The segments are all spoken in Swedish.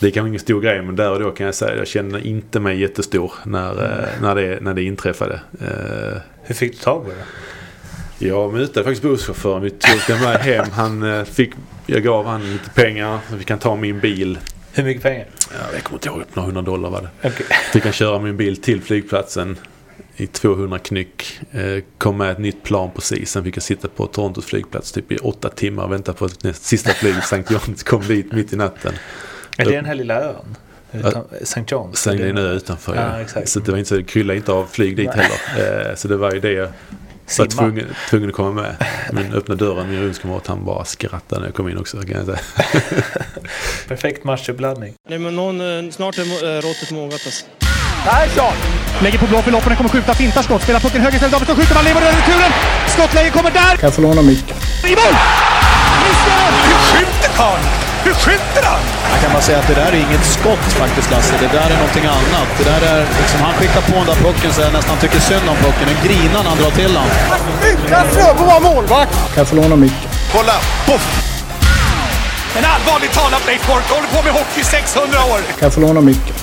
Det är kanske ingen stor grej men där och då kan jag säga att jag kände inte mig jättestor när, mm. när, det, när det inträffade. Hur fick du tag på det? Jag mutade faktiskt busschauffören. Vi tog den med hem. Han fick, jag gav han lite pengar. Vi kan ta min bil. Hur mycket pengar? Ja, jag kommer inte ihåg. Några hundra dollar var det. Okay. Fick han köra min bil till flygplatsen i 200 knyck. Eh, kom med ett nytt plan precis. Sen fick jag sitta på Torontos flygplats typ i åtta timmar och vänta på att nästa, sista flyget St. John's kom dit mitt i natten. Är det den här lilla ön? St. John's? Sen är ö utanför ja. ja. Så det var inte så, krylla inte av flyg dit heller. Eh, så det var ju det jag var tvungen, tvungen att komma med. Men öppnade dörren, min rumskamrat han bara skrattade när jag kom in också kan jag säga. Perfekt matchuppladdning. Nej men någon, eh, snart är eh, råttet mogat alltså. Persson! Lägger på blå för loppen, kommer skjuta, fintar skott, spelar pucken höger istället, Davidsson skjuter, man lever över returen! Skottläge kommer där! Kan jag få låna micken? I mål! Hur skjuter karln? Hur skjuter han? Jag kan bara säga att det där är inget skott faktiskt Lasse. Det där är någonting annat. Det där är liksom, han skickar på den där pucken så jag nästan tycker synd om pucken. Den grinar när han drar till den. Utan Fröbo var målvakt! Kan jag få låna micken? Kolla! Poff! En allvarligt talat Leif Boork håller på med hockey 600 år! Kan jag få låna micken?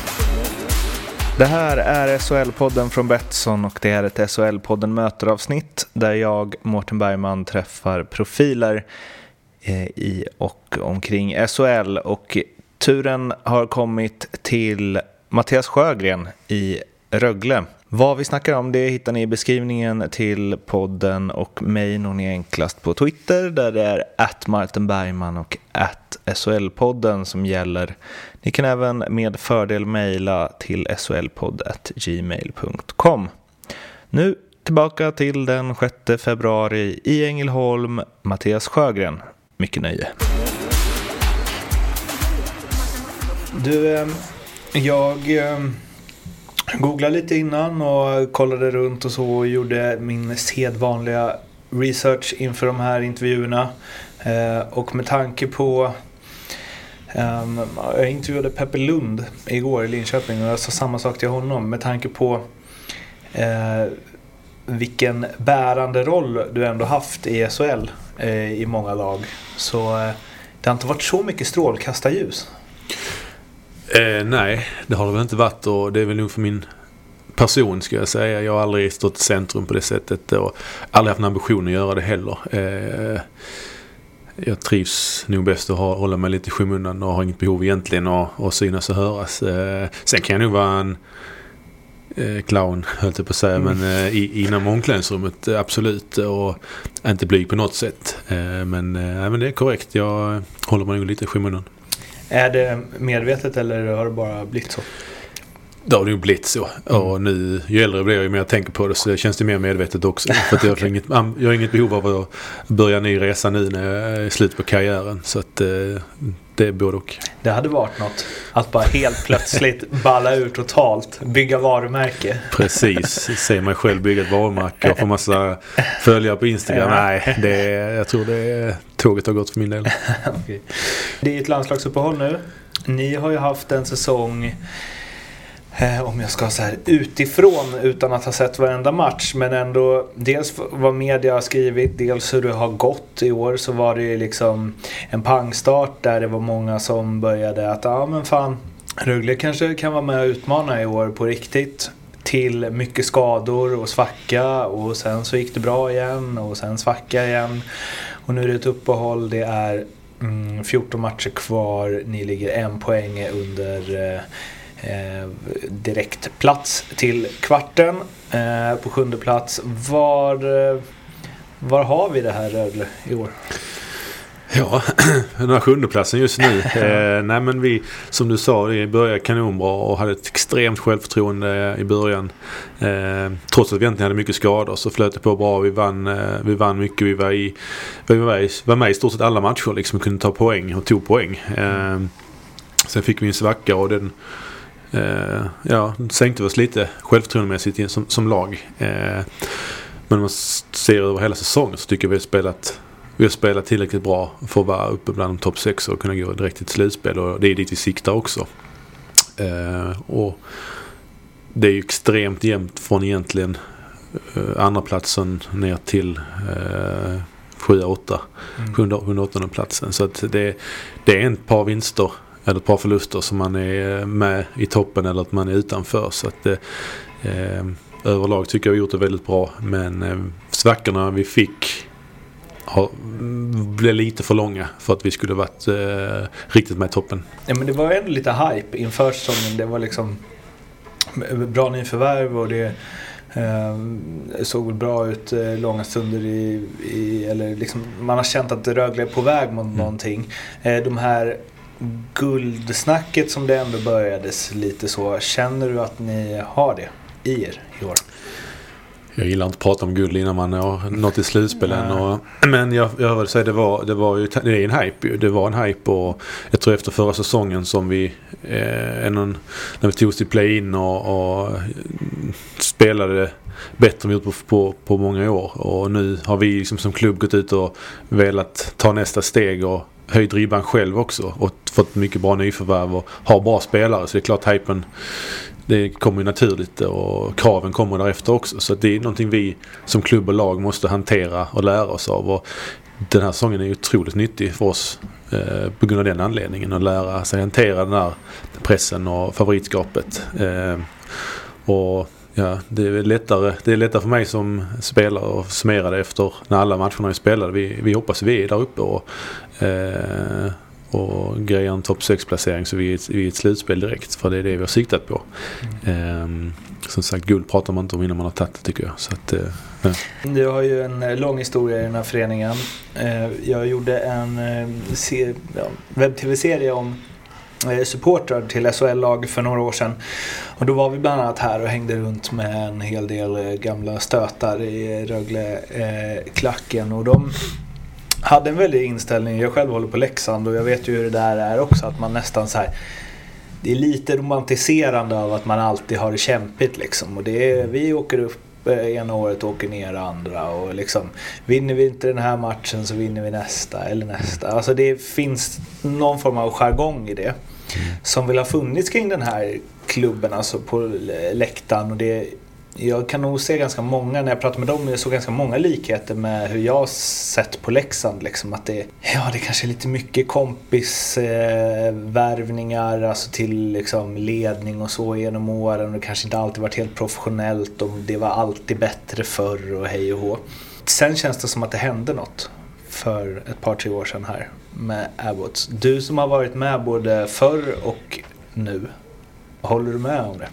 Det här är SHL-podden från Betsson och det är ett SHL-podden möteravsnitt där jag, Mårten Bergman, träffar profiler Eh, i och omkring SHL och turen har kommit till Mattias Sjögren i Rögle. Vad vi snackar om det hittar ni i beskrivningen till podden och mig når ni enklast på Twitter där det är att Martin Bergman och att SHL-podden som gäller. Ni kan även med fördel mejla till solpodd.gmail.com. Nu tillbaka till den 6 februari i Ängelholm, Mattias Sjögren. Mycket nöje. Du, ehm, jag ehm, googlade lite innan och kollade runt och så och gjorde min sedvanliga research inför de här intervjuerna. Eh, och med tanke på ehm, jag intervjuade Peppe Lund igår i Linköping och jag sa samma sak till honom med tanke på eh, vilken bärande roll du ändå haft i SHL Eh, i många lag. Så eh, det har inte varit så mycket strålkastarljus. Eh, nej, det har det väl inte varit och det är väl nog för min person ska jag säga. Jag har aldrig stått i centrum på det sättet och aldrig haft en ambition att göra det heller. Eh, jag trivs nog bäst att hålla mig lite i skymundan och har inget behov egentligen att, att synas och höras. Eh, sen kan jag nog vara en eh, clown, höll jag på att säga, mm. men eh, inom omklädningsrummet absolut. Och inte blyg på något sätt. Men, men det är korrekt, jag håller mig nog lite i skymundan. Är det medvetet eller har det bara blivit så? Det har nog blivit så. Mm. Och nu, ju äldre jag blir, ju mer jag tänker på det så känns det mer medvetet också. För att jag, har inget, jag har inget behov av att börja en ny resa nu när jag är i slutet på karriären. Så att eh, det är både och. Det hade varit något. Att bara helt plötsligt balla ur totalt. Bygga varumärke. Precis. Se mig själv bygga ett varumärke och få massa följare på Instagram. Nej, det, jag tror det tåget har gått för min del. okay. Det är ett landslagsuppehåll nu. Ni har ju haft en säsong Eh, om jag ska så här utifrån utan att ha sett varenda match. Men ändå dels vad media har skrivit, dels hur det har gått i år. Så var det ju liksom en pangstart där det var många som började att ja men fan Rögle kanske kan vara med och utmana i år på riktigt. Till mycket skador och svacka och sen så gick det bra igen och sen svacka igen. Och nu är det ett uppehåll, det är mm, 14 matcher kvar, ni ligger en poäng under eh, eh, direkt plats till kvarten. Eh, på sjunde plats. Var, eh, var har vi det här Rögle i år? Ja, den här sjundeplatsen just nu. eh, nej men vi, som du sa, vi började kanonbra och hade ett extremt självförtroende i början. Eh, trots att vi egentligen hade mycket skador så flöt det på bra. Vi vann, eh, vi vann mycket. Vi var, i, vi var, med, var med i stort sett alla matcher liksom. Kunde ta poäng och tog poäng. Eh, sen fick vi en svacka och den eh, ja, sänkte oss lite självförtroendemässigt som, som lag. Eh, men om man ser över hela säsongen så tycker jag vi har spelat vi har spelat tillräckligt bra för att vara uppe bland de topp 6 och kunna gå direkt till ett slutspel. Och det är dit vi siktar också. Eh, och det är ju extremt jämnt från egentligen eh, andra platsen ner till eh, 7-8. Mm. 7-8 platsen. Så att det, det är ett par vinster eller ett par förluster så man är med i toppen eller att man är utanför. Så att eh, eh, överlag tycker jag vi gjort det väldigt bra. Men eh, svackorna vi fick har, blev lite för långa för att vi skulle varit eh, riktigt med i toppen. Ja, men det var ändå lite hype inför säsongen. Det var liksom bra nyförvärv och det eh, såg bra ut eh, långa stunder i, i eller liksom, man har känt att Rögle är på väg mot mm. någonting. Eh, de här guldsnacket som det ändå börjades lite så. Känner du att ni har det i er i år? Jag gillar inte att prata om guld innan man har nått till slutspelen. Och, men jag, jag vill säga det var, det var ju det är en hype Det var en hype och jag tror efter förra säsongen som vi eh, när vi tog oss till play-in och, och spelade bättre än vi gjort på, på, på många år. Och nu har vi liksom som klubb gått ut och velat ta nästa steg och höjt ribban själv också och fått mycket bra nyförvärv och har bra spelare. Så det är klart hypen det kommer ju naturligt och kraven kommer därefter också. Så det är någonting vi som klubb och lag måste hantera och lära oss av. Och den här säsongen är ju otroligt nyttig för oss eh, på grund av den anledningen. Att lära sig hantera den här pressen och favoritskapet. Eh, och ja, det är lättare, det är lättare för mig som spelare att summera det efter när alla matcherna är spelade. Vi, vi hoppas vi är där uppe och eh, och grejer en topp 6-placering så vi är, vi är ett slutspel direkt. För det är det vi har siktat på. Mm. Um, som sagt, guld pratar man inte om innan man har tagit det tycker jag. Så att, ja. Du har ju en eh, lång historia i den här föreningen. Uh, jag gjorde en uh, ja, webb-tv-serie om supportrar till SHL-lag för några år sedan. Och då var vi bland annat här och hängde runt med en hel del gamla stötar i Rögle-klacken. och de hade en väldig inställning. Jag själv håller på Leksand och jag vet ju hur det där är också. Att man nästan så här, Det är lite romantiserande av att man alltid har det kämpigt liksom. Och det är, vi åker upp eh, ena året och åker ner andra. Och liksom, vinner vi inte den här matchen så vinner vi nästa eller nästa. Alltså det finns någon form av jargong i det. Som vill ha funnits kring den här klubben, alltså på läktaren. Och det jag kan nog se ganska många, när jag pratar med dem, jag såg ganska många likheter med hur jag sett på Leksand. Liksom, att det, ja, det kanske är lite mycket kompisvärvningar eh, alltså till liksom, ledning och så genom åren. Det kanske inte alltid varit helt professionellt och det var alltid bättre förr och hej och hå. Sen känns det som att det hände något för ett par, tre år sedan här med Abbots. Du som har varit med både förr och nu, håller du med om det?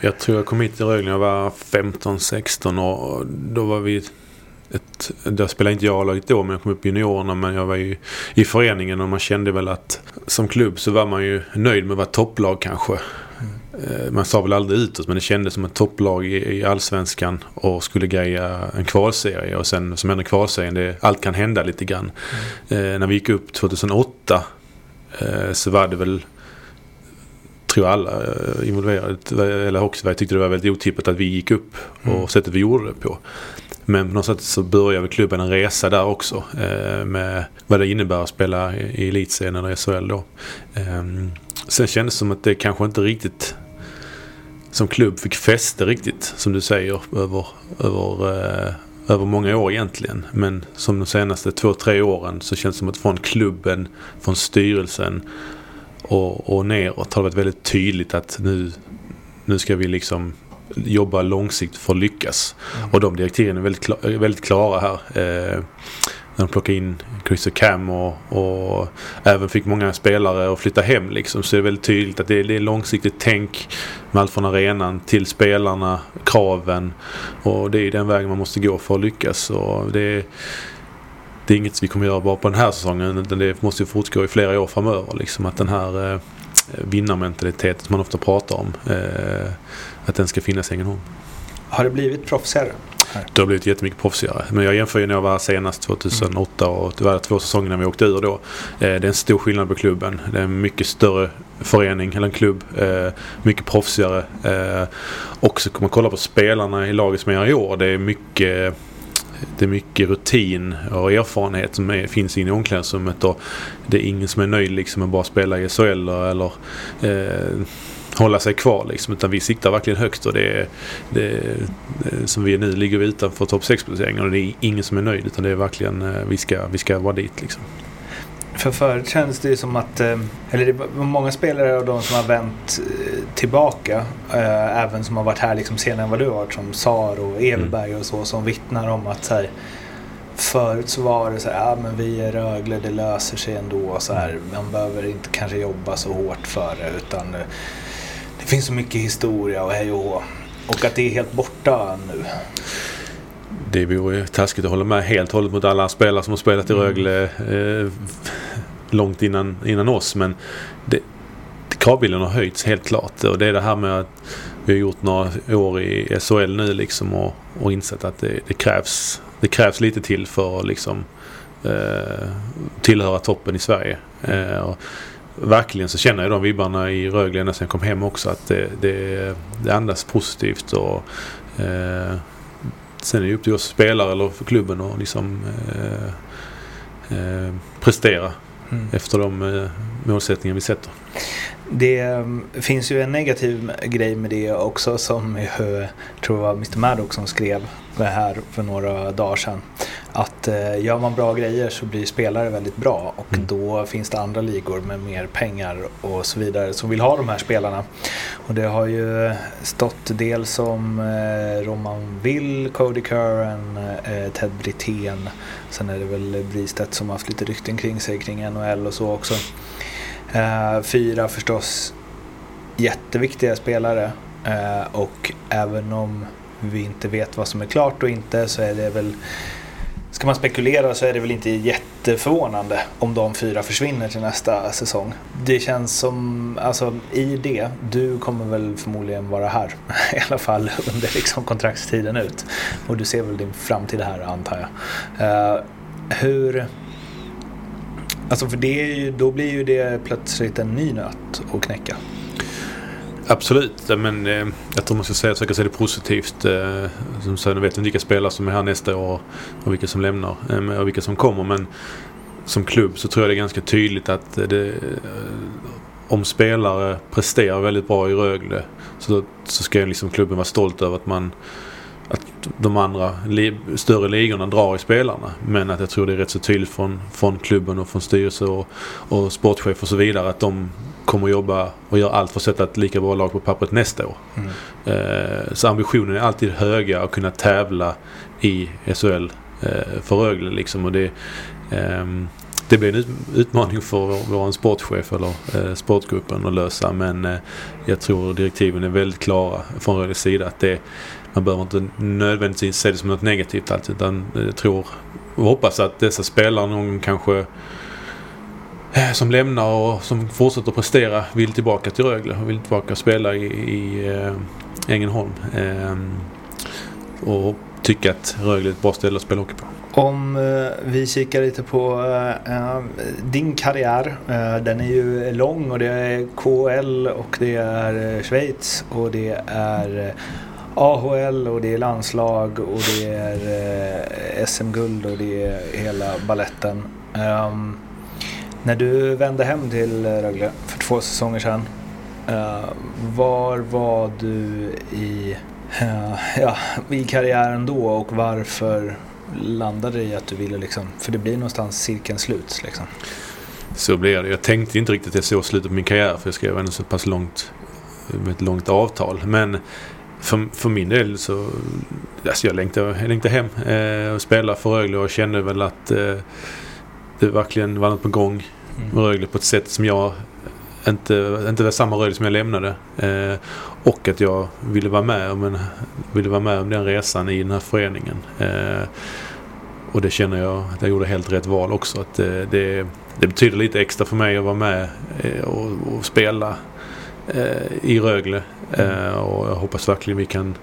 Jag tror jag kom hit till Rögle när jag var 15-16 och då var vi ett, då spelade inte jag A-laget då men jag kom upp i juniorerna men jag var ju i föreningen och man kände väl att som klubb så var man ju nöjd med att vara topplag kanske. Mm. Man sa väl aldrig utåt men det kändes som ett topplag i, i allsvenskan och skulle greja en kvalserie och sen som ändå kvalserien, det, allt kan hända lite grann. Mm. Eh, när vi gick upp 2008 eh, så var det väl tror alla eh, involverade, eller Hockeyssverige tyckte det var väldigt otippat att vi gick upp och mm. sättet vi gjorde det på. Men på något sätt så började klubben en resa där också eh, med vad det innebär att spela i elitserien eller SHL då. Eh, sen kändes det som att det kanske inte riktigt som klubb fick fäste riktigt som du säger över, över, eh, över många år egentligen. Men som de senaste två, tre åren så känns det som att från klubben, från styrelsen och, och neråt har det varit väldigt tydligt att nu, nu ska vi liksom jobba långsiktigt för att lyckas. Mm. Och de direktiven är väldigt, väldigt klara här. Eh, när de plockade in Chris och Cam och, och, även fick många spelare att flytta hem liksom. Så det är väldigt tydligt att det är, det är långsiktigt tänk med allt från arenan till spelarna, kraven. Och det är den vägen man måste gå för att lyckas. Och det det är inget vi kommer göra bara på den här säsongen utan det måste ju fortgå i flera år framöver. Liksom, att den här eh, vinnarmentaliteten som man ofta pratar om, eh, att den ska finnas i Ängelholm. Har det blivit proffsigare? Det har blivit jättemycket proffsigare. Men jag jämför ju när jag var senast 2008 och det var två säsonger när vi åkte ur då. Eh, det är en stor skillnad på klubben. Det är en mycket större förening eller en klubb. Eh, mycket proffsigare. Eh, också kommer man kolla på spelarna i laget som är i år. Det är mycket det är mycket rutin och erfarenhet som är, finns inne i omklädningsrummet. Och det är ingen som är nöjd liksom med att bara spela i SHL eller eh, hålla sig kvar liksom. Utan vi siktar verkligen högt och det är, det är eh, som vi är nu ligger vi utanför topp 6-placeringen och det är ingen som är nöjd utan det är verkligen eh, vi ska, vi ska vara dit liksom. För förut känns det ju som att, eh, eller det var många spelare av de som har vänt eh, tillbaka, eh, även som har varit här liksom senare än vad du har varit, som Sar och Everberg och så, som vittnar om att så här, förut så var det så här, ja men vi är Rögle, det löser sig ändå. Så här, man behöver inte kanske jobba så hårt för det, utan det finns så mycket historia och hej och hå. Och att det är helt borta nu. Det vore taskigt att hålla med helt och hållet mot alla spelare som har spelat i Mm. Rögle eh, långt innan, innan oss. Men det, kravbilden har höjts helt klart. Och det är det här med att vi har gjort några år i SHL nu liksom och, och insett att det, det, krävs, det krävs lite till för att liksom, eh, tillhöra toppen i Sverige. Eh, och verkligen så känner jag de vibbarna i Rögle ända sedan jag kom hem också. Att det, det, det andas positivt. och eh, Sen är det upp till oss spelare eller för klubben att liksom eh, eh, prestera Mm. efter de eh, målsättningar vi sätter. Det eh, finns ju en negativ grej med det också som jag tror var Mr Maddox som skrev det här för några dagar sedan. Att eh, gör man bra grejer så blir spelare väldigt bra och Mm. då finns det andra ligor med mer pengar och så vidare som vill ha de här spelarna. Och det har ju stått dels om eh, Roman Will, Cody Curran, eh, Ted Brithén. Sen är det väl Bristedt som har haft lite rykten kring sig kring NHL och så också. Eh, fyra förstås jätteviktiga spelare eh, och även om vi inte vet vad som är klart och inte så är det väl Ska man spekulera så är det väl inte jätteförvånande om de fyra försvinner till nästa säsong. Det känns som, alltså i det, du kommer väl förmodligen vara här i alla fall under liksom kontraktstiden ut. Och du ser väl din framtid här antar jag. Uh, hur, alltså för det är ju, då blir ju det plötsligt en ny nöt att knäcka. Absolut, men eh, jag tror man ska säga, försöka se det positivt. Eh, som sen vet inte vilka spelare som är här nästa år och vilka som lämnar eh, och vilka som kommer. Men som klubb så tror jag det är ganska tydligt att det, eh, om spelare presterar väldigt bra i Rögle så, så ska liksom klubben vara stolt över att man att de andra li, större ligorna drar i spelarna. Men att jag tror det är rätt så tydligt från, från klubben och från styrelse och, och sportchef och så vidare att de kommer jobba och göra allt för att sätta ett lika bra lag på pappret nästa år. Mm. Eh, så ambitionen är alltid höga att kunna tävla i SHL eh, för Rögle liksom. Och det, ehm, det blir en ut, utmaning för vår, vår sportchef eller eh, sportgruppen att lösa. Men eh, jag tror direktiven är väldigt klara från Rögles sida. Att det, man behöver inte nödvändigtvis se det som något negativt alltid. Utan jag tror och hoppas att dessa spelare någon gång kanske eh, som lämnar och som fortsätter prestera vill tillbaka till Rögle och vill tillbaka och spela i, i äh, Ängelholm. Eh, och tycka att Rögle är ett bra ställe att spela hockey på. Om eh, vi kikar lite på eh, din karriär. Eh, den är ju lång och det är KHL och det är Schweiz och det är AHL och det är landslag och det är eh, SM-guld och det är hela balletten. Um, när du vände hem till Rögle för två säsonger sedan. uh, var var du i, uh, ja, i karriären då och varför landade det i att du ville liksom, för det blir någonstans cirkeln slut liksom. Så blir det. Jag tänkte inte riktigt att jag såg slutet på min karriär för jag skrev ändå så pass långt med ett långt avtal. Men för, för min del så alltså jag längtade, jag längtade hem eh, och spela för Rögle och kände väl att eh, det verkligen var något på gång med Rögle på ett sätt som jag inte, inte var samma Rögle som jag lämnade. Eh, och att jag ville vara med om, en, ville vara med om den resan i den här föreningen. Eh, och det känner jag att jag gjorde helt rätt val också. Att eh, det, det betyder lite extra för mig att vara med eh, och, och spela i Rögle. Eh, och jag hoppas verkligen vi kan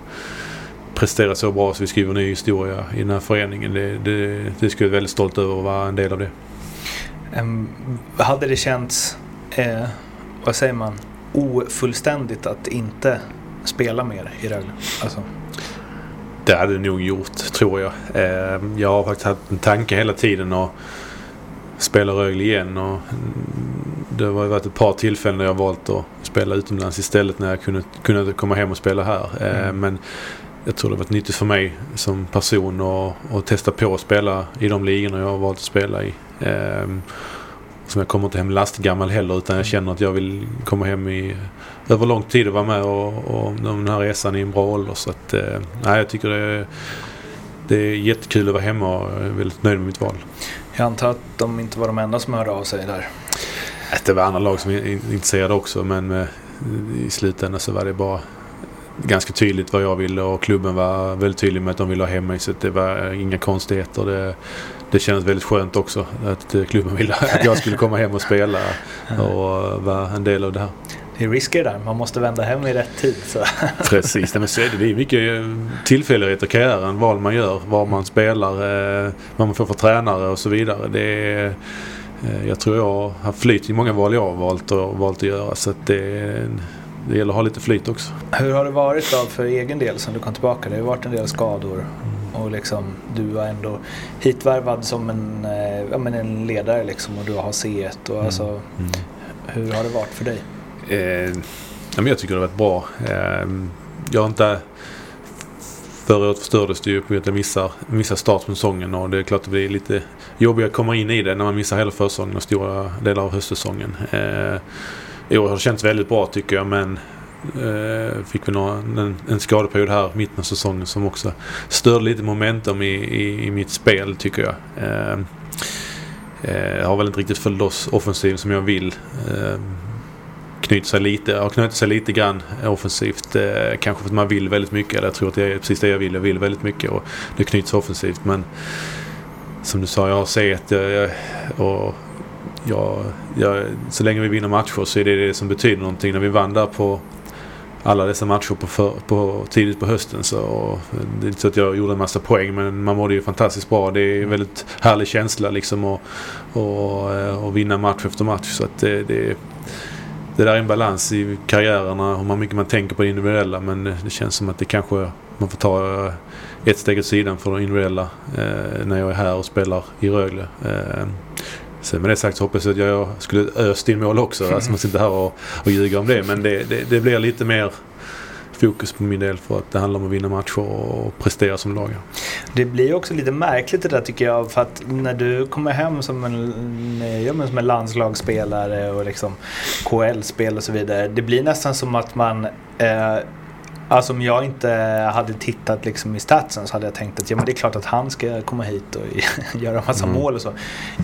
prestera så bra så vi skriver ny historia i den här föreningen. Det, det, det skulle jag vara väldigt stolt över att vara en del av det. Em, hade det känts, eh, vad säger man, ofullständigt att inte spela mer i Rögle? Alltså, Det hade det nog gjort, tror jag. Eh, jag har faktiskt haft en tanke hela tiden att spela Rögle igen. Och det har varit ett par tillfällen där jag valt att spela utomlands istället när jag kunde, kunde komma hem och spela här. Eh, Mm. Men jag tror det har varit nyttigt för mig som person att, att testa på att spela i de ligorna jag har valt att spela i. Eh, som jag kommer inte hem lastgammal heller utan jag känner att jag vill komma hem i över lång tid och vara med och, och den här resan i en bra ålder. Så att, eh, nej, jag tycker det är, det är jättekul att vara hemma och jag är väldigt nöjd med mitt val. Jag antar att de inte var de enda som hörde av sig där. Det var andra lag som är intresserade också men med, i slutändan så var det bara ganska tydligt vad jag ville och klubben var väldigt tydlig med att de ville ha hem mig så det var inga konstigheter. Det, det kändes väldigt skönt också att klubben ville att jag skulle komma hem och spela och vara en del av det här. Det är risker där, man måste vända hem i rätt tid. Så. Precis, men så är det. det är mycket tillfälligheter i karriären, val man gör, var man spelar, eh, vad man får för tränare och så vidare. Det är, eh, jag tror jag har haft flyt i många val jag har valt, och, valt att göra så att det, det gäller att ha lite flyt också. Hur har det varit då för egen del sen du kom tillbaka? Det har ju varit en del skador och liksom, du var ändå hitvärvad som en, eh, ja, men en ledare liksom och du har C1. Och alltså, mm. Hur har det varit för dig? Eh, ja, men jag tycker det har varit bra. Eh, jag har inte... Förra året förstördes det ju på att jag missar, missar start på säsongen och det är klart att det blir lite jobbigt att komma in i det när man missar hela försäsongen och stora delar av höstsäsongen. Eh, I år har det känts väldigt bra tycker jag men eh, fick vi några, en, en skadeperiod här mitten av säsongen som också störde lite momentum i, i, i mitt spel tycker jag. Eh, eh jag har väl inte riktigt följt oss offensivt som jag vill. Eh, Eh, knyter sig lite, har knutit sig lite grann offensivt. Eh, kanske för att man vill väldigt mycket. Eller jag tror att det är precis det jag vill. Jag vill väldigt mycket och det knyts offensivt. Men som du sa, jag har sett jag, och jag, jag, så länge vi vinner matcher så är det det som betyder någonting. När vi vann där på alla dessa matcher på, för, på tidigt på hösten. Så, det är inte så att jag gjorde en massa poäng men man mådde ju fantastiskt bra. Det är en väldigt härlig känsla liksom att och, eh, och vinna match efter match. Så att det, det, det där är en balans i karriärerna hur mycket man tänker på det individuella men det känns som att det kanske man får ta eh, ett steg åt sidan för det individuella eh, när jag är här och spelar i Rögle. Eh, Sen med det sagt så hoppas jag att jag skulle öst in mål också. Alltså man sitter här och, och ljuger om det. Men det, det, det, blir lite mer fokus på min del för att det handlar om att vinna matcher och prestera som lag. Det blir också lite märkligt det där tycker jag. För att när du kommer hem som en, eh, ja, som en landslagsspelare och liksom KL-spel och så vidare. Det blir nästan som att man eh, Alltså om jag inte hade tittat liksom i statsen så hade jag tänkt att ja, men det är klart att han ska komma hit och göra massa mm. mål och så.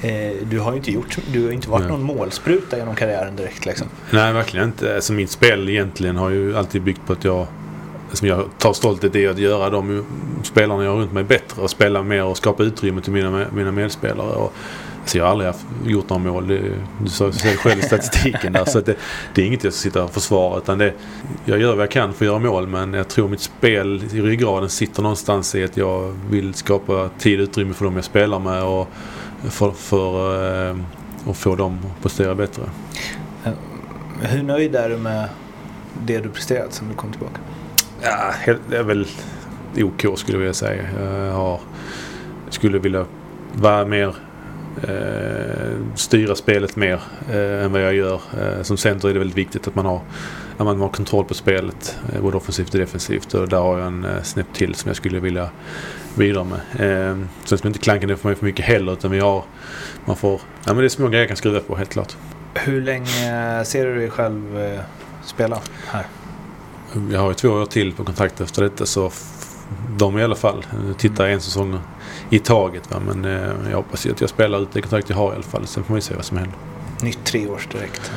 Eh, du har ju inte, gjort, du har inte varit Nej. någon målspruta genom karriären direkt. Liksom. Nej, verkligen inte. Alltså, mitt spel egentligen har ju alltid byggt på att jag som jag tar stolthet i att göra de spelarna jag har runt mig bättre och spela mer och skapa utrymme till mina, mina medspelare. Och så jag har aldrig gjort några mål. Det, du sa själv i statistiken där. Så det, det, är inget jag ska sitta och försvara. Utan det, jag gör vad jag kan för att göra mål. Men jag tror mitt spel i ryggraden sitter någonstans i att jag vill skapa tid och utrymme för dem jag spelar med. Och för, för eh, att få dem att prestera bättre. Eh, hur nöjd är du med det du presterat sen du kom tillbaka? Ja, det är väl OK skulle jag vilja säga. Jag har, skulle vilja vara mer eh, styra spelet mer eh, än vad jag gör. Eh, som center är det väldigt viktigt att man har, att man har kontroll på spelet. Eh, både offensivt och defensivt. Och där har jag en eh, snäpp till som jag skulle vilja bidra med. Eh, sen ska man inte klanka ner för mig för mycket heller. Utan vi har, man får, ja, men det är små grejer jag kan skruva på helt klart. Hur länge ser du dig själv eh, spela här? Jag har ju två år till på kontrakt efter detta så de i alla fall. Tittar en säsong i taget. Va? Men eh, jag hoppas att jag spelar ut det kontrakt jag har i alla fall. Sen får vi se vad som händer. Nytt treårs direkt.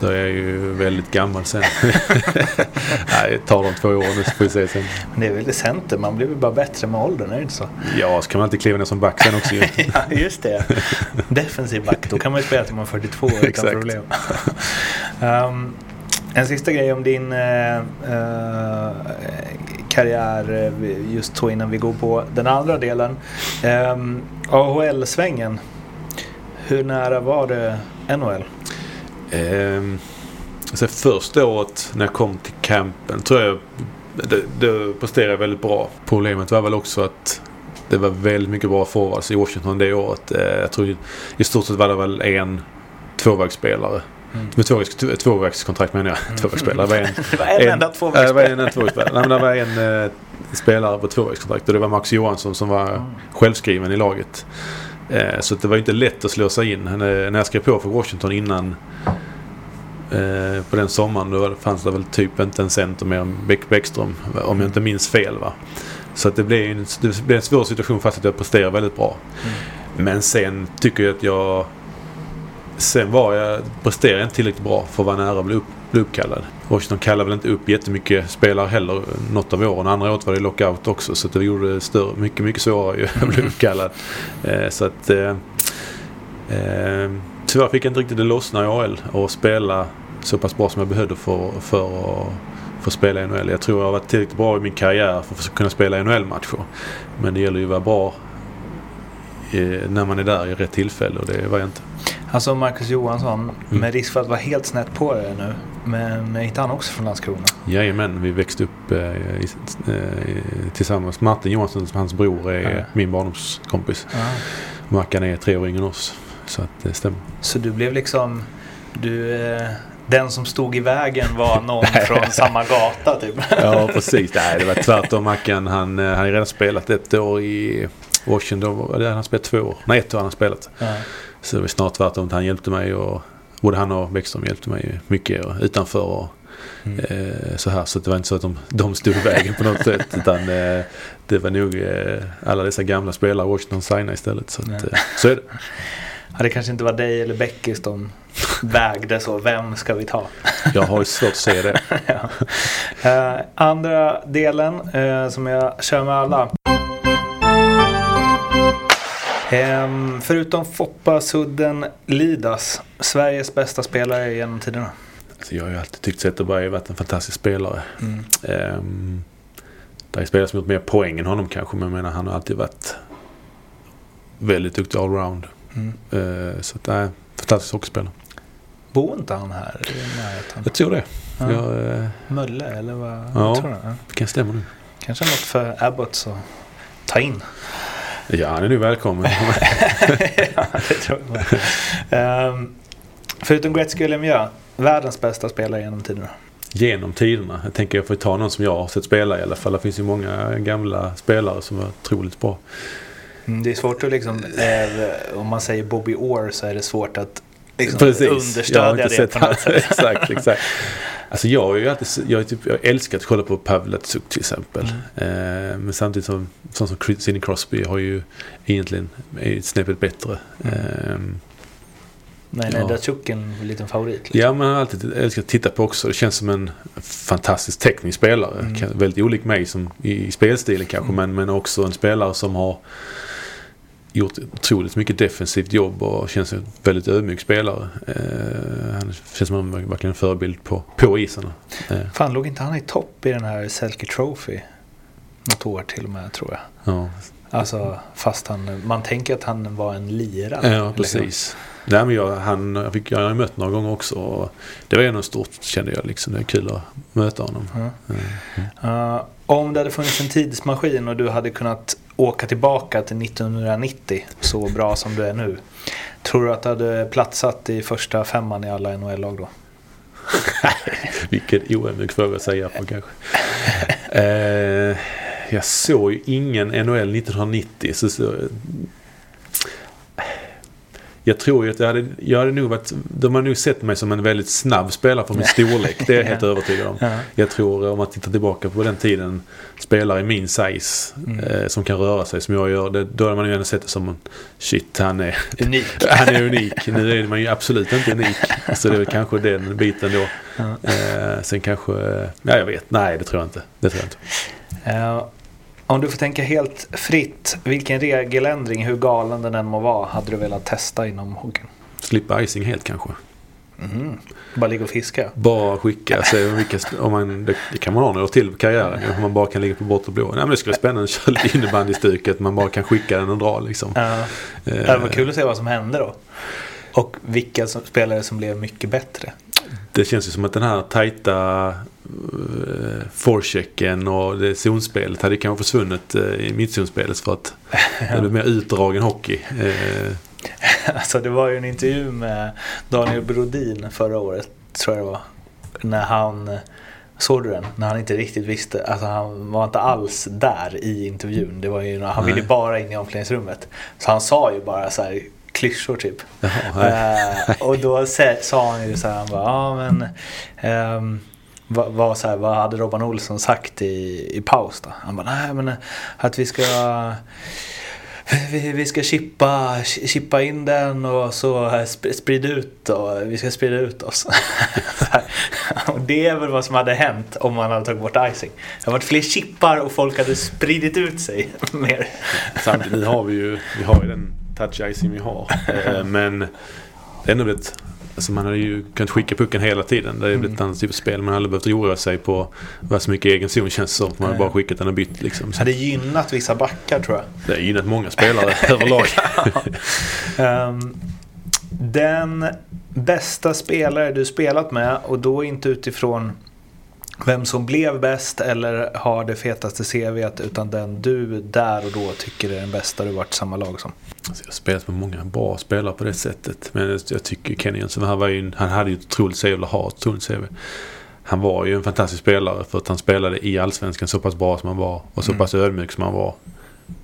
Då är jag ju väldigt gammal sen. Nej, det tar de två åren så får vi se sen. Men det är väl center, man blir väl bara bättre med åldern, är det inte så? Ja, så kan man alltid kliva ner som back sen också Ja, just det. Defensiv back, då kan man ju spela till man är 42 utan problem. um, en sista grej om din uh, uh, karriär eh, just så innan vi går på den andra delen. Ehm, AHL-svängen. Hur nära var det NHL? Eh, alltså första året när jag kom till campen tror jag det, det presterade väldigt bra. Problemet var väl också att det var väldigt mycket bra forwards i Washington det året. Eh, jag tror i stort sett var det väl en tvåvägsspelare Mm. Med tvåvägs, tvåvägskontrakt menar jag. Mm. Tvåvägsspelare. Det var en, det var en, enda tvåvägsspelare. Det var en, en tvåvägsspelare. Nej, men det var en eh, spelare på tvåvägskontrakt och det var Max Johansson som var mm. självskriven i laget. Eh, så att det var inte lätt att slå sig in. Eh, När jag skrev på för Washington innan eh, på den sommaren då fanns det väl typ inte en center mer än Bäck Bäckström. Om jag inte minns fel va. Så att det blev en, det blev en svår situation fast att jag presterade väldigt bra. Men sen tycker jag att jag... Sen var jag, presterade jag inte tillräckligt bra för att vara nära att bli, upp, bli uppkallad. Washington kallade väl inte upp jättemycket spelare heller något av åren. Andra året var det lockout också så det gjorde det större, mycket, mycket svårare att bli uppkallad. Eh, så att... Eh, eh, tyvärr fick jag inte riktigt det lossna i AL och spela så pass bra som jag behövde för, för att få spela i NHL. Jag tror jag har varit tillräckligt bra i min karriär för att kunna spela i NHL-matcher. Men det gäller ju att vara bra eh, när man är där i rätt tillfälle och det var jag inte. Alltså Marcus Johansson, Mm. med risk för att vara helt snett på det nu. Men inte han också från Landskrona? Jajamän, vi växte upp eh, i, eh, tillsammans. Martin Johansson, som hans bror, är Ja. min barndomskompis. Ja. Mackan är tre år yngre än oss. Så att det stämmer. Så du blev liksom... Du, eh, den som stod i vägen var någon från samma gata typ? Ja, precis. Nej, det var tvärtom. Mackan, han, eh, han har redan spelat ett år i Washington. Det han har spelat två år? Nej, ett år har han spelat. Ja. Så det var snart tvärtom. Han hjälpte mig och både han och Bäckström hjälpte mig mycket och utanför och Mm. eh, så här. Så det var inte så att de, de stod i vägen på något sätt. Utan eh, det var nog eh, alla dessa gamla spelare Washington signade istället. Så, att, så är det. Ja, det kanske inte var dig eller Beckis de vägde så. Vem ska vi ta? Jag har svårt att se det. ja. andra delen som jag kör med alla. Ehm, förutom Foppa Sudden Lidas, Sveriges bästa spelare genom tiderna. Alltså, jag har ju alltid tyckt Zetterberg har varit en fantastisk spelare. Mm. Um, det är spelare som gjort mer poäng än honom kanske. Men jag menar han har alltid varit väldigt duktig allround. Mm. Uh, så att, nej, fantastisk hockeyspelare. Bor inte han här i närheten? Jag tror det. Ja. Jag, uh, Mölle eller vad Ja. tror det kan stämma nu. Kanske något för Abbott att ta in. Ja, han är nu välkommen. ja, det tror jag. Ehm, Förutom Gretzky och Lemieux, världens bästa spelare genom tiderna. Genom tiderna. Jag tänker jag får ta någon som jag har sett spela i alla fall. Det finns ju många gamla spelare som var otroligt bra. Mm, Det är svårt att liksom, eh, om man säger Bobby Orr så är det svårt att liksom, Precis. Jag har understödja inte det sett på något sätt. exakt, exakt. Alltså jag har ju alltid, jag, typ, jag älskar att kolla på Pavel Datsuk till exempel. Mm. Eh, men samtidigt som, sån som Sidney Crosby har ju egentligen är ett snäppet bättre. Mm. Eh, Men Ja. är Datsjuk en liten favorit? Liksom? ja, men jag har alltid älskat att titta på också. Det känns som en fantastisk teknisk spelare. Mm. Väldigt olik mig som, i spelstilen kanske, Mm. men, men också en spelare som har gjort otroligt mycket defensivt jobb och känns som en väldigt ödmjuk spelare. Eh, han känns som en, verkligen en förebild på, på isarna. Eh, Fan, låg inte han i topp i den här Selke Trophy? Något år till och med tror jag. ja. Alltså fast han, man tänker att han var en lirare. Ja, precis. Nej, men jag, han, jag, fick, jag har mött några gånger också. Det var ändå stort kände jag. Liksom. Det är kul att möta honom. Ja. Eh, Uh, om det hade funnits en tidsmaskin och du hade kunnat åka tillbaka till 1990 så bra som du är nu. Tror du att du hade platsat i första femman i alla NHL-lag då? Vilken oödmjuk fråga att säga på kanske. eh, jag såg ju ingen NHL 1990. Så, så, jag tror ju att jag hade, jag hade nog varit, de har nog sett mig som en väldigt snabb spelare för min storlek. Det är jag helt övertygad om. Ja. Jag tror om man tittar tillbaka på den tiden, spelare i min size Mm. eh, som kan röra sig som jag gör. Det, då hade man ju ändå sett det som shit, han är, Unik. han är unik. Nu är man ju absolut inte unik. Så det är väl kanske den biten då. Eh, sen kanske, ja jag vet, nej det tror jag inte. Det tror jag inte. Eh, om du får tänka helt fritt, vilken regeländring, hur galen den än må vara, hade du velat testa inom hockeyn? Slippa icing helt kanske. Mhm. Bara ligga och fiska? Bara skicka, se vilka, om man, det, det kan man ha några år till på karriären. Om man bara kan ligga på bortre blå. Nej men det skulle vara spännande att köra lite innebandystuket. Man bara kan skicka den och dra liksom. Ja. Eh, Det var kul att se vad som hände då. Och vilka som, spelare som blev mycket bättre. Det känns ju som att den här tajta forechecken och det zonspelet hade kanske försvunnit uh, i mittzonspelet för att det blev mer utdragen hockey. Eh, Alltså det var ju en intervju med Daniel Brodin förra året, tror jag det var. När han Såg du den? När han inte riktigt visste, alltså han var inte alls där i intervjun. Det var ju, han ville bara in i omklädningsrummet. Så han sa ju bara så här klyschor typ. Eh, och då sa- han ju så här, han bara, ja men ehm, vad, vad, så här, vad hade Robban Olsson sagt i, i paus då? Han bara, nej men eh, att vi ska vi, vi ska chippa, chippa in den och så sp- sprida ut och vi ska sprida ut oss. Och det är väl vad som hade hänt om man hade tagit bort icing. Det hade varit fler chippar och folk hade spridit ut sig mer. Samtidigt har vi ju, vi har ju den touch icing vi har. Eh, Men det är ändå blivit, alltså man hade ju kunnat skicka pucken hela tiden. Det är blivit ett annat typ av spel. Man hade aldrig behövt oroa sig på vad så mycket egen zon känns som. Man hade bara skickat den och bytt liksom. Så hade gynnat vissa backar tror jag. det har gynnat många spelare överlag. Ehm, den bästa spelare du spelat med och då inte utifrån vem som blev bäst eller har det fetaste CVt utan den du där och då tycker är den bästa du varit i samma lag som. Jag har spelat med många bra spelare på det sättet. Men jag- tycker Kenny Jönsson, han, var ju, han hade ju ett otroligt CV, eller har ett otroligt CV. Han var ju en fantastisk spelare för att han spelade i Allsvenskan så pass bra som han var. Och så Mm. pass ödmjuk som han var.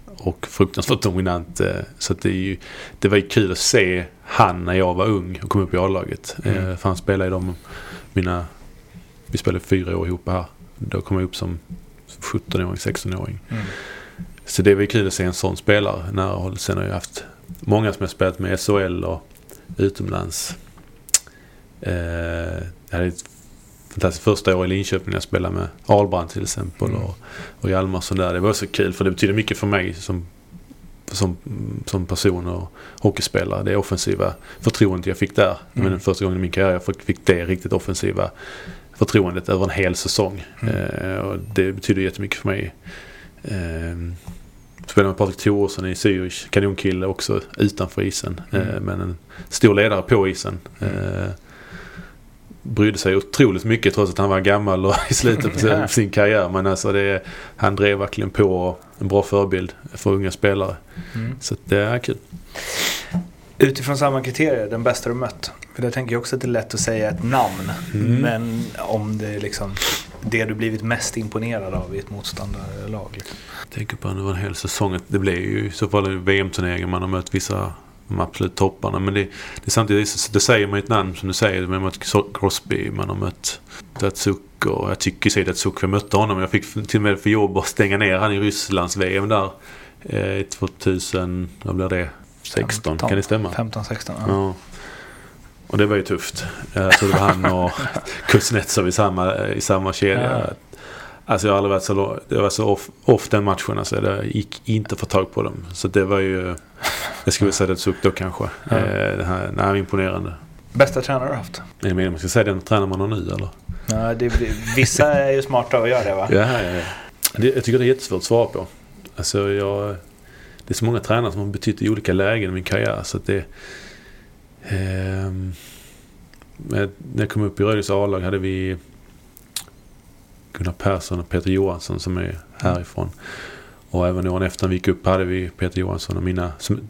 Och fruktansvärt dominant. eh, Så det, är ju, det var ju kul att se han när jag var ung och kom upp i A-laget. Mm. Eh, För han spelade i de, mina, vi spelade fyra år ihop här. Då kom jag upp som 17-åring, 16-åring. Så det var kul att se en sån spelare nära håll. Sen har jag haft många som jag spelat med SHL och utomlands. Eh, jag hade ett fantastiskt första år i Linköping när jag spelade med Ahlbrand till exempel Mm. och, och Hjalmarsson där. Det var så kul för det betyder mycket för mig som, som, som person och hockeyspelare. Det offensiva förtroendet jag fick där. Mm. den första gången i min karriär jag fick- fick det riktigt offensiva förtroendet över en hel säsong. Mm. Eh, och det betyder jättemycket för mig. Eh, spelade med Patrik Thoresson i Zürich. Kanonkille också utanför isen. Mm. Eh, men en stor ledare på isen. Eh, brydde sig otroligt mycket trots att han var gammal och i slutet på sin, sin karriär. Men alltså det, han drev verkligen på och en bra förebild för unga spelare. Mm. Så det är kul. Utifrån samma kriterier, den bästa du mött. För där tänker jag också att det är lätt att säga ett namn. Mm. Men om det liksom det du blivit mest imponerad av i ett motståndarlag. Liksom. Jag tänker på över en hel säsong det blir ju i så fall en VM-turnering man har mött vissa de absolut topparna. Men det, det är samtidigt, det säger man ju ett namn som du säger. Man har mött Crosby, man har mött Datsuk och jag tycker sig Datsuk, jag mötte honom. Jag fick till och med för jobb att stänga ner han i Rysslands VM där. Eh, 2000, vad blir det? 16, kan det stämma? 15-16. Ja. Ja. Och det var ju tufft. Jag tror det var han och Kuznetsov i samma, i samma kedja. Ja. Alltså jag har aldrig varit så, det var så off, off den matchen. Alltså det gick inte att få tag på dem. Så det var ju... Jag skulle säga det då kanske. Ja. Eh, det här, nej, imponerande. Bästa tränare du haft? Det meningen man ska säga den tränar man har nu eller? Ja, det, vissa är ju smarta att göra det va? Ja, ja, ja. Det, jag tycker det är jättesvårt att svara på. Alltså jag... Det är så många tränare som har betytt i olika lägen i min karriär. Så det ehm, när jag kom upp i Rödis A-lag hade vi Gunnar Persson och Peter Johansson som är härifrån. Och även åren efter när vi gick upp hade vi Peter Johansson och mina, som,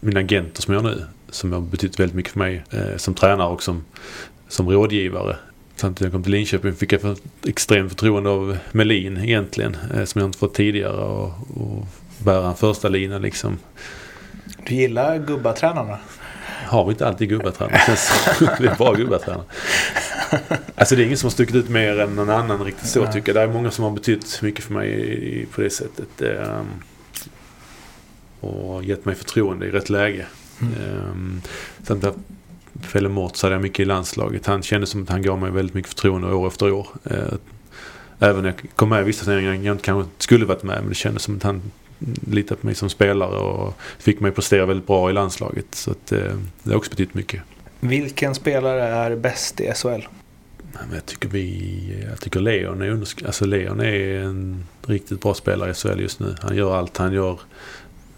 mina agenter som jag har nu. Som har betytt väldigt mycket för mig eh, som tränare och som, som rådgivare. Samtidigt när jag kom till Linköping fick jag för extremt förtroende av Melin egentligen. Eh, som jag inte fått tidigare. Och, och bära en första lina liksom. Du gillar gubbatränarna? Har vi inte alltid gubbatränare. Det är bra gubbatränare. Alltså det är ingen som har stuckit ut mer än någon annan riktigt så tycker jag. Det är många som har betytt mycket för mig på det sättet. Ehm, och gett mig förtroende i rätt läge. Mm. Sen där Felle Mårts hade jag mycket i landslaget. Han kändes som att han gav mig väldigt mycket förtroende år efter år. Eh, Även när jag kom med i vissa turneringar jag inte kanske skulle varit med. Men det kändes som att han litade på mig som spelare och fick mig prestera väldigt bra i landslaget. Så att, eh, det har också betytt mycket. Vilken spelare är bäst i SHL? Jag tycker vi... Jag tycker Leon är Alltså Leon är en riktigt bra spelare i SHL just nu. Han gör allt. Han gör...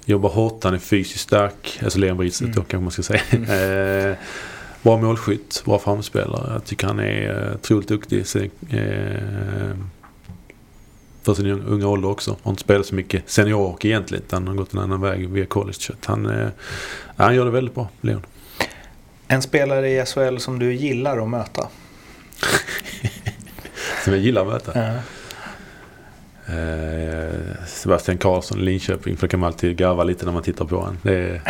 Jobbar hårt. Han är fysiskt stark. Alltså Leon Bridstedt Mm. då kanske man ska säga. eh, bra målskytt. Bra framspelare. Jag tycker han är eh, otroligt duktig. Så, eh, för sin unga- unga ålder också. Har inte spelat så mycket seniorhockey egentligen. Utan han har gått en annan väg via college. Så han, eh, han gör det väldigt bra, Leon. En spelare i SHL som du gillar att möta? som jag gillar att möta. Ja. Eh, Sebastian Karlsson i Linköping. För då kan man alltid garva lite när man tittar på honom. Det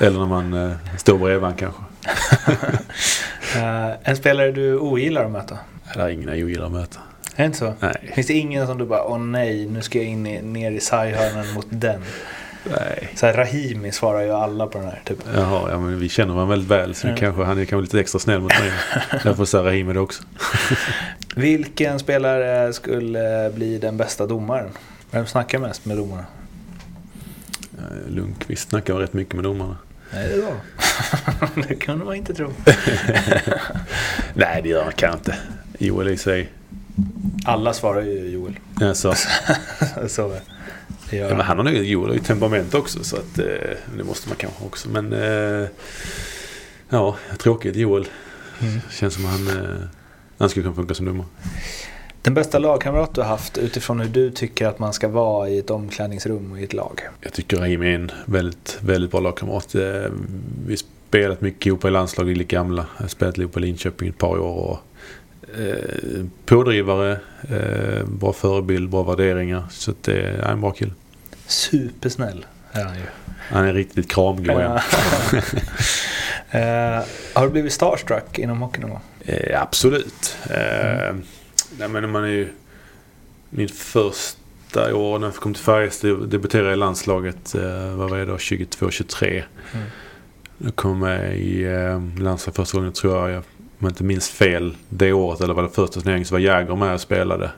eller när man eh, står bredvid honom kanske. Eh, en spelare du ogillar att möta? Det är ingen jag ogillar att möta. Är det inte så? Nej. Finns det ingen som du bara, åh nej, nu ska jag in i, ner i sarghörnan mot den? Nej. Så här, Rahimi svarar ju alla på den här. Typ. Jaha, ja, men vi känner varandra väldigt väl. Så Ja. kanske, han är kanske lite extra snäll mot mig. Därför säger Rahimi det också. Vilken spelare skulle bli den bästa domaren? Vem snackar mest med domarna? Eh, Lundqvist snackar rätt mycket med domarna. Nej, det det kunde man inte tro. Nej, det gör han kanske inte. Joel i sig. Alla svarar ju Joel. Alltså, så det gör ja, men han. han har nog Joel har ju temperament också. Så att, eh, det måste man kanske också. Men eh, ja, tråkigt Joel. Mm. Känns som han, eh, han skulle kunna funka som domare. Den bästa lagkamrat du har haft utifrån hur du tycker att man ska vara i ett omklädningsrum och i ett lag? Jag tycker Rahimi är en väldigt, väldigt bra lagkamrat. Vi har spelat mycket ihop i landslag, vi är lika gamla. Jag spelat ihop på Linköping ett par år. Och, eh, pådrivare, eh, bra förebild, bra värderingar. Så att det är en bra kille. Supersnäll är han ju. Han är riktigt kramgod. eh, har du blivit starstruck inom hockey någon gång? Eh, absolut. Eh, nej, men man är ju... Min första år när jag kom till Färjestad debuterade jag i landslaget. Eh, vad var jag då? 22-23. Mm. Jag kom med i eh, landslaget första gången tror jag. jag om jag inte minns fel det året eller var det första turneringen så var Jäger med och spelade.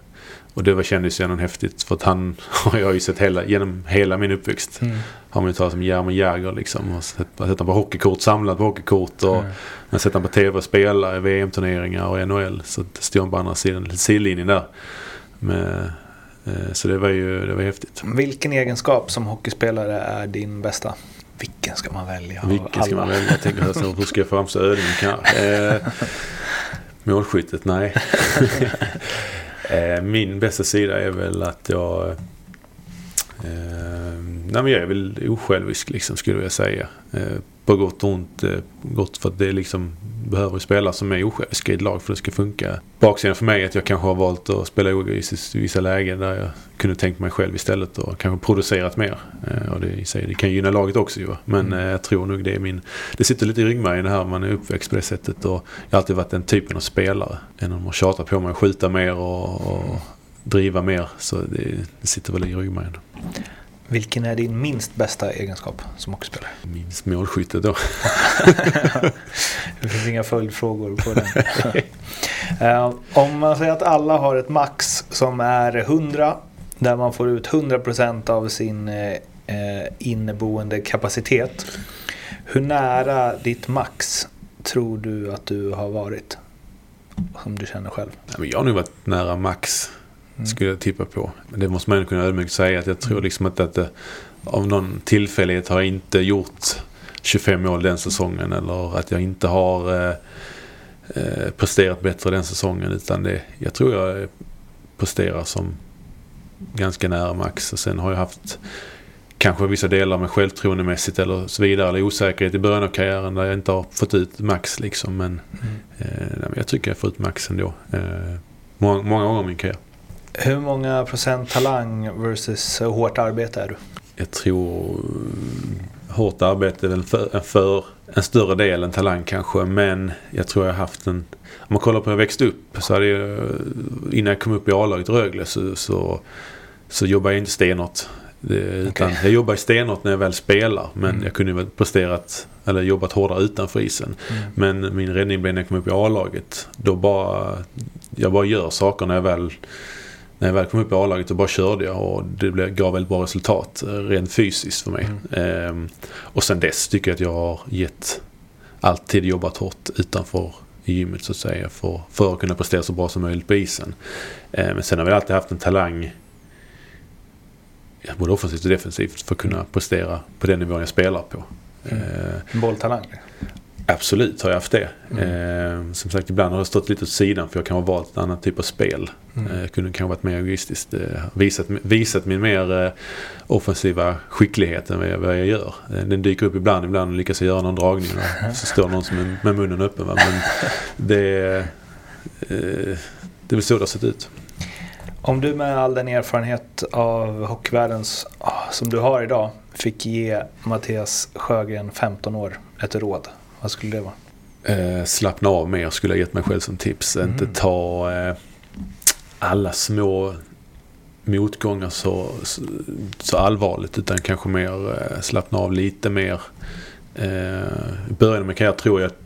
Och det var, kändes ju ändå häftigt för att han har jag ju sett hela, genom hela min uppväxt. Mm. Har man ju talat om German Jäger liksom. Och sett, sett honom på hockeykort, samlat på hockeykort. Och Mm. jag har sett honom på tv spela i VM-turneringar och NHL. Så det stod han på andra sidan sidlinjen där. Med, eh, så det var ju det var häftigt. Vilken egenskap som hockeyspelare är din bästa? Vilken ska man välja Vilken ska man välja? Jag tänker så, hur ska jag framstå ödmjuk här? Eh, målskyttet? Nej. eh, min bästa sida är väl att jag... Eh, nej men jag är väl osjälvisk liksom skulle jag säga. Eh, på gott och ont. Eh, gott för att det liksom behöver spela som är osjälviska i ett lag för att det ska funka. Baksidan för mig är att jag kanske har valt att spela oegoistiskt i vissa lägen där jag kunde tänkt mig själv istället och kanske producerat mer. Eh, och det, i sig, det kan gynna laget också ju. Men Mm. eh, jag tror nog det är min... Det sitter lite i ryggmärgen det här man är uppväxt på det sättet. Och jag har alltid varit den typen av spelare. Än om att tjata på mig att skjuta mer och, och driva mer. Så det, det sitter väl i ryggmärgen. Vilken är din minst bästa egenskap som hockeyspelare? Minst målskyttet då. Det finns inga följdfrågor på den. Eh, Om man säger att alla har ett max som är 100 där man får ut 100% av sin eh, inneboende kapacitet. Hur nära ditt max tror du att du har varit? Som du känner själv. Jag har nog varit nära max. Mm. Skulle jag tippa på. Men det måste man ju kunna ödmjukt säga. Att jag tror Mm. liksom inte att det, av någon tillfällighet har jag inte gjort 25 mål den säsongen. Eller att jag inte har eh, eh, presterat bättre den säsongen. Utan det, jag tror jag presterar som ganska nära max. Och sen har jag haft kanske vissa delar med självförtroendemässigt eller så vidare. Eller osäkerhet i början av karriären där jag inte har fått ut max liksom. Men, Mm. eh, jag tycker jag får ut max ändå. Eh, många, många gånger i min karriär. Hur många procent talang versus hårt arbete är du? Jag tror hårt arbete är väl för, för en större del än talang kanske. Men jag tror jag har haft en... Om man kollar på hur jag växte upp. Så hade jag, innan jag kom upp i A-laget Rögle så, så, så jobbade jag inte stenhårt. Det, Okej. Jag jobbade stenhårt när jag väl spelar. Men Mm. jag kunde väl presterat eller jobbat hårdare utanför isen. Men min räddning blev när jag kom upp i A-laget. Då bara... Jag bara gör saker när jag väl... När jag väl kom upp i A-laget då bara körde jag och det blev, gav väldigt bra resultat eh, rent fysiskt för mig. Ehm, och sen dess tycker jag att jag har gett alltid jobbat hårt utanför gymmet så att säga för, för att kunna prestera så bra som möjligt på isen. Ehm, men sen har vi alltid haft en talang både offensivt och defensivt för att kunna prestera på den nivån jag spelar på. Mm. Ehm, Bolltalang? Absolut har jag haft det. Mm. Eh, som sagt ibland har jag stått lite åt sidan för jag kan ha valt en annan typ av spel. Mm. Eh, jag kunde kanske varit mer egoistiskt. Eh, visat, visat min mer eh, offensiva skicklighet än vad jag, vad jag gör. Eh, den dyker upp ibland, ibland lyckas jag göra någon dragning och så står någon som är med munnen öppen. Va? Men det, eh, det är väl så det har sett ut. Om du med all den erfarenhet av hockeyvärldens ah, som du har idag fick ge Mattias Sjögren 15 år ett råd, vad skulle det vara? Eh, slappna av mer skulle jag gett mig själv som tips. Mm. Inte ta eh, alla små motgångar så, så, så allvarligt utan kanske mer eh, slappna av lite mer. Eh, I början karriär tror jag att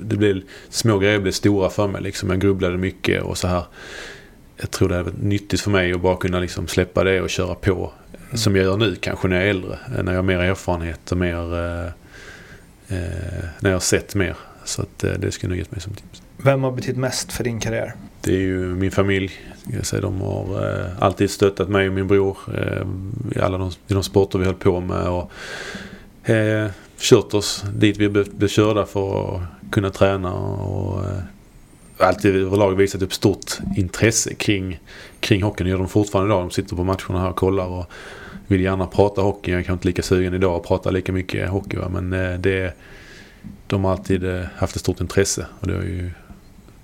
det blev, små grejer blev stora för mig. Liksom. Jag grubblade mycket och så här. Jag tror det är nyttigt för mig att bara kunna liksom släppa det och köra på. Som jag gör nu kanske när jag är äldre. När jag har mer erfarenhet och mer... Eh, när jag har sett mer. Så att, eh, det skulle nog gett mig som tips. Vem har betytt mest för din karriär? Det är ju min familj. Jag säger, de har eh, alltid stöttat mig och min bror i alla de, i de sporter vi höll på med. Och, eh, kört oss dit vi blev, blev körda för att kunna träna. Och, eh, alltid överlag visat upp stort intresse kring, kring hockeyn. Det gör de fortfarande idag. De sitter på matcherna här och kollar. Och vill gärna prata hockey. Jag är kanske inte lika sugen idag att prata lika mycket hockey. Va? Men eh, det, de har alltid eh, haft ett stort intresse. Och det har ju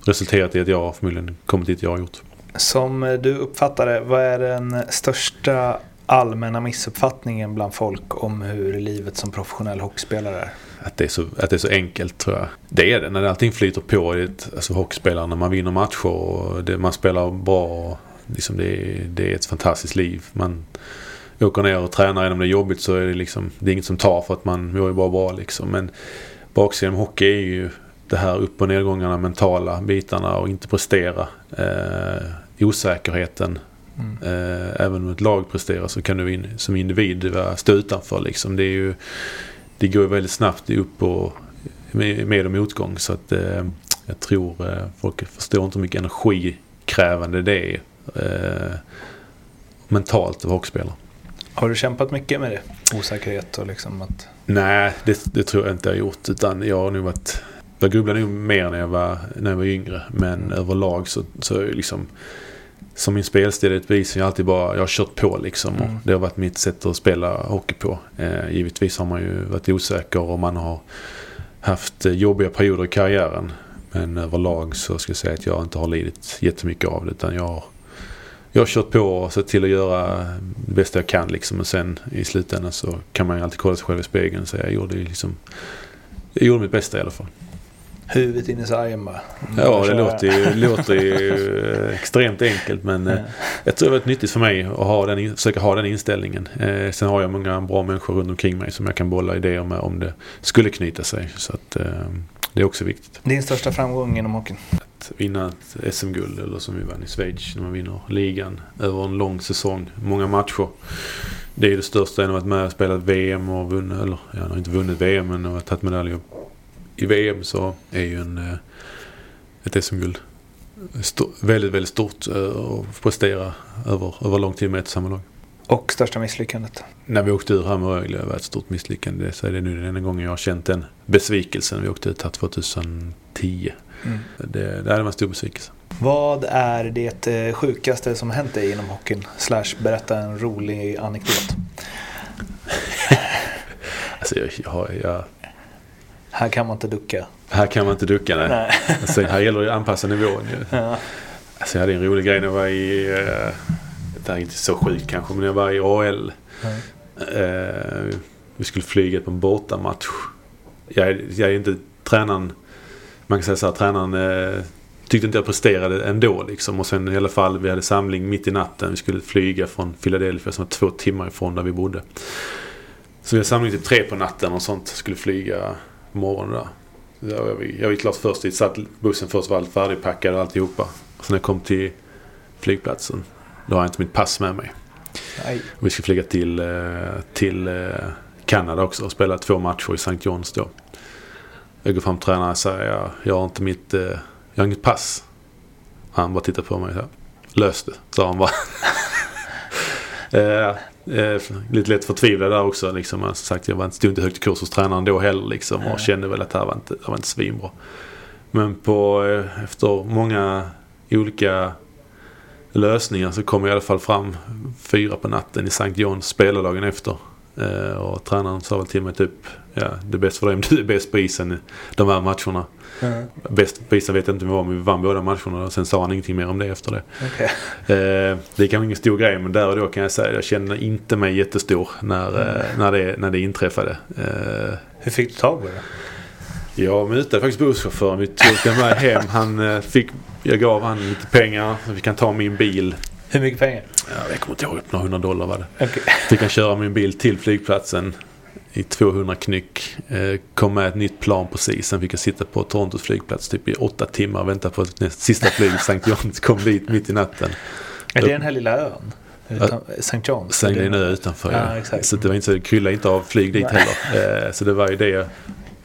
resulterat i att jag förmodligen kommit dit jag har gjort. Som eh, du uppfattar det, vad är den största allmänna missuppfattningen bland folk om hur livet som professionell hockeyspelare är? Att det, är så, att det är så enkelt tror jag. Det är det. När allting flyter på ett alltså, hockeyspelare. När man vinner matcher och det, man spelar bra. Och, liksom det, är, det är ett fantastiskt liv. Man åker ner och tränar. Även om det är jobbigt så är det, liksom, det är inget som tar för att man mår ju bara bra. Liksom. Men baksidan med hockey är ju det här upp och nedgångarna, mentala bitarna och inte prestera. Eh, osäkerheten. Mm. Eh, även om ett lag presterar så kan du in, som individ stå utanför. Liksom. Det, är ju, det går ju väldigt snabbt upp och med, med och motgång. Så att, eh, jag tror eh, folk förstår inte hur mycket energikrävande det är. Eh, mentalt av hockeyspelare. Har du kämpat mycket med det? Osäkerhet och liksom att... Nej, det, det tror jag inte jag har gjort. Utan jag har nog varit... Jag grubblade nog mer när jag var, när jag var yngre. Men Mm. överlag så, så liksom... Som min spelstil är ett bevis. Jag har alltid bara... Jag har kört på liksom. Mm. Och det har varit mitt sätt att spela hockey på. Eh, givetvis har man ju varit osäker och man har haft jobbiga perioder i karriären. Men överlag så ska jag säga att jag inte har lidit jättemycket av det. Utan jag har, jag har kört på och sett till att göra det bästa jag kan. Liksom. Och sen i slutändan så kan man ju alltid kolla sig själv i spegeln och säga jag gjorde, liksom, jag gjorde mitt bästa i alla fall. Huvudet in i sargen bara. Ja, det låter ju, låter ju eh, extremt enkelt men eh, jag tror det varit nyttigt för mig att ha den, försöka ha den inställningen. Eh, sen har jag många bra människor runt omkring mig som jag kan bolla idéer med om det skulle knyta sig. Så att, eh, det är också viktigt. Din största framgång inom hockeyn? Att vinna ett SM-guld eller som vi vann i Schweiz när man vinner ligan över en lång säsong. Många matcher. Det är det största än att vara med och spelat VM och vunnit, eller jag har inte vunnit VM men har tagit medaljer i VM så är ju en, eh, ett SM-guld väldigt, väldigt stort eh, att prestera över, över lång tid med ett samma lag. Och största misslyckandet? När vi åkte ur här med Rögle var ett stort misslyckande. Så är det nu den enda gången jag har känt den besvikelsen. Vi åkte ut här 2010. Mm. Det, det här var en stor besvikelse. Vad är det eh, sjukaste som hänt dig inom hockeyn? Slash berätta en rolig anekdot. Alltså jag, jag, jag, Här kan man inte ducka. här kan man inte ducka. Nej. Nej. Alltså, här gäller det att anpassa nivån. Ju. Ja. Alltså, jag hade en rolig grej när jag var i... Eh, det här är inte så sjukt kanske, men när jag var i AL. Eh, vi skulle flyga på en bortamatch. Jag, är- jag är inte tränaren... Man kan säga så här, tränaren eh, tyckte inte jag presterade ändå liksom. Och sen i alla fall, vi hade samling mitt i natten. Vi skulle flyga från Philadelphia som var två timmar ifrån där vi bodde. Så vi hade samling till tre på natten och sånt. Skulle flyga på morgonen där. Jag var, jag var klart först dit. Satt bussen först var allt färdigpackad och alltihopa. Och sen när jag kom till flygplatsen. Då har jag inte mitt pass med mig. Vi ska flyga till, eh, till eh, Kanada också och spela två matcher i St. John's då. Jag går fram till tränaren och säger jag, jag har inte mitt, eh, jag har inget pass. Han bara tittar på mig så här. Lös det, sa han bara. eh, eh, lite lätt förtvivlad där också. Liksom. Som sagt, jag var inte, stod inte högt i kurs hos tränaren då heller. Liksom, och kände väl att det här var inte, det var inte svinbra. Men på, eh, efter många olika lösningar så kom jag i alla fall fram fyra på natten i St. Johns spelardagen efter. Eh, och tränaren sa väl till mig typ, ja det är bäst för dig om du är bäst på isen de här matcherna. Mm. Bäst på isen vet jag inte om vi var, men vi vann båda matcherna. Och sen sa han ingenting mer om det efter det. Okej. Eh, det är kanske ingen stor grej men där och då kan jag säga jag kände inte mig jättestor när, eh, när, det, när det inträffade. Eh, Hur fick du tag på det? jag mutade faktiskt busschauffören. Vi tog den med hem. Han eh, fick, jag gav han lite pengar vi kan ta min bil. Hur mycket pengar? Ja, jag kommer inte ihåg, några hundra dollar var det. Okej. Fick han köra min bil till flygplatsen i 200 knyck. Eh, kom med ett nytt plan precis. Sen fick jag sitta på Torontos flygplats typ i åtta timmar och vänta på att nästa, sista flyget, St. John's, kom dit mitt i natten. Är det den här lilla ön? Utan, St. John's? Sen Är är en det- ö utanför. Ja. Så det var inte så, det kryllade inte av flyg dit Nej. heller. Eh, så det var ju det jag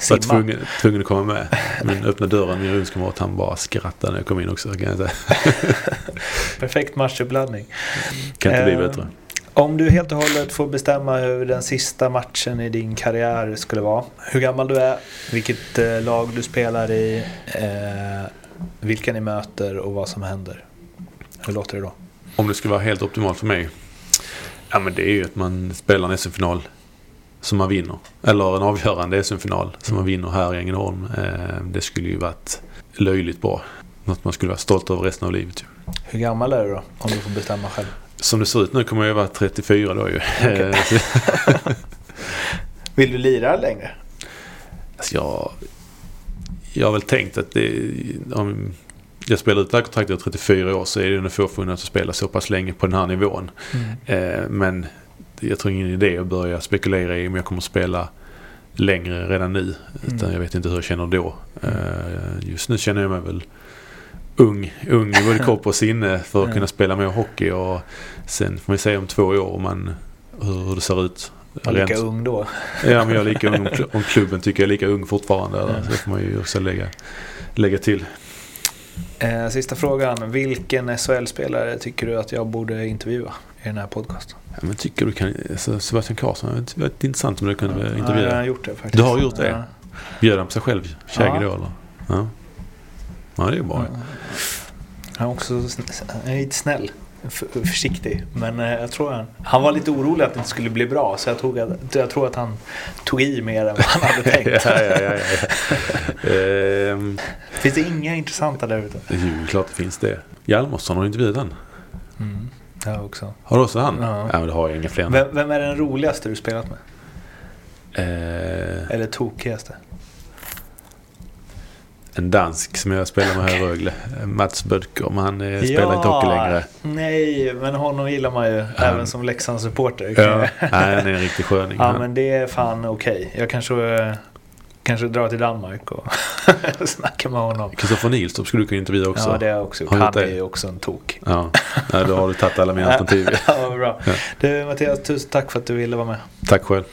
var tvungen, tvungen att komma med. Men öppna dörren, min rumskamrat, han bara skrattade när jag kom in också. Kan, jag säga. Perfekt matchuppladdning. kan inte bli Eh, bättre. Om du helt och hållet får bestämma hur den sista matchen i din karriär skulle vara. Hur gammal du är, vilket eh, lag du spelar i, eh, vilka ni möter och vad som händer. Hur låter det då? Om det skulle vara helt optimalt för mig. Ja men det är ju att man spelar en SM-final som man vinner. Eller en avgörande SM-final som man vinner här i Ängelholm. Eh, det skulle ju varit löjligt bra. Något man skulle vara stolt över resten av livet. ju. Hur gammal är du då? Om du får bestämma själv. Som det ser ut nu kommer jag vara 34 då ju. Okej. Eh, Vill du lira längre? Alltså jag, jag har väl tänkt att det, om jag spelar ut det här kontraktet i 34 år så är det nog få förunnat att spela så pass länge på den här nivån. Eh, men jag tror ingen idé att börja spekulera i om jag kommer att spela längre redan nu. Utan Mm. jag vet inte hur jag känner då. Eh, just nu känner jag mig väl ung, ung i både kropp och sinne för att kunna spela mer hockey. Och sen får vi se om två år om man, hur, hur det ser ut. Var lika Rent- ung då? Ja, men jag är lika ung om, kl- om klubben tycker jag är lika ung fortfarande. Ja. Så det får man ju också lägga, lägga till. Eh, sista frågan. Vilken SHL-spelare tycker du att jag borde intervjua i den här podcasten? Ja, men tycker du kan... Alltså, Sebastian Karlsson, det var intressant om du kunde Ja, jag intervjua. har gjort det faktiskt. Du har gjort det? Ja. Bjöd han på sig själv? Shaggy Ja. då eller? Ja. Ja, det är bra. Han är också sn- han är lite snäll. Försiktig. Men eh, jag tror han, han var lite orolig att det inte skulle bli bra. Så jag, tog, jag tror att han tog i mer än vad han hade tänkt. ja, ja, ja, ehm, Finns det inga intressanta där ute? jo, klart det finns det. Hjalmarsson, har du intervjuat han? Mm. Jag också. Har du också han? Ja. ja men det har jag inga fler. Vem, vem är den roligaste du spelat med? Eh, Eller tokigaste? En dansk som jag spelar med här i Rögle. Mats men han eh, spelar inte hockey längre. Nej, men honom gillar man ju även som Leksandssupporter. Ja, nej, han är en riktig sköning. Ja, Han- men det är fan okej. Jag kanske, kanske drar till Danmark och snackar med honom. Kristoffer Nilstorp skulle du kunna intervjua också. Ja, det har jag också gjort. Han är ju också en tok. Ja, nej, då har du tagit alla mina alternativ. ja, bra. Ja. Du Mattias, tusen tack för att du ville vara med. Tack själv.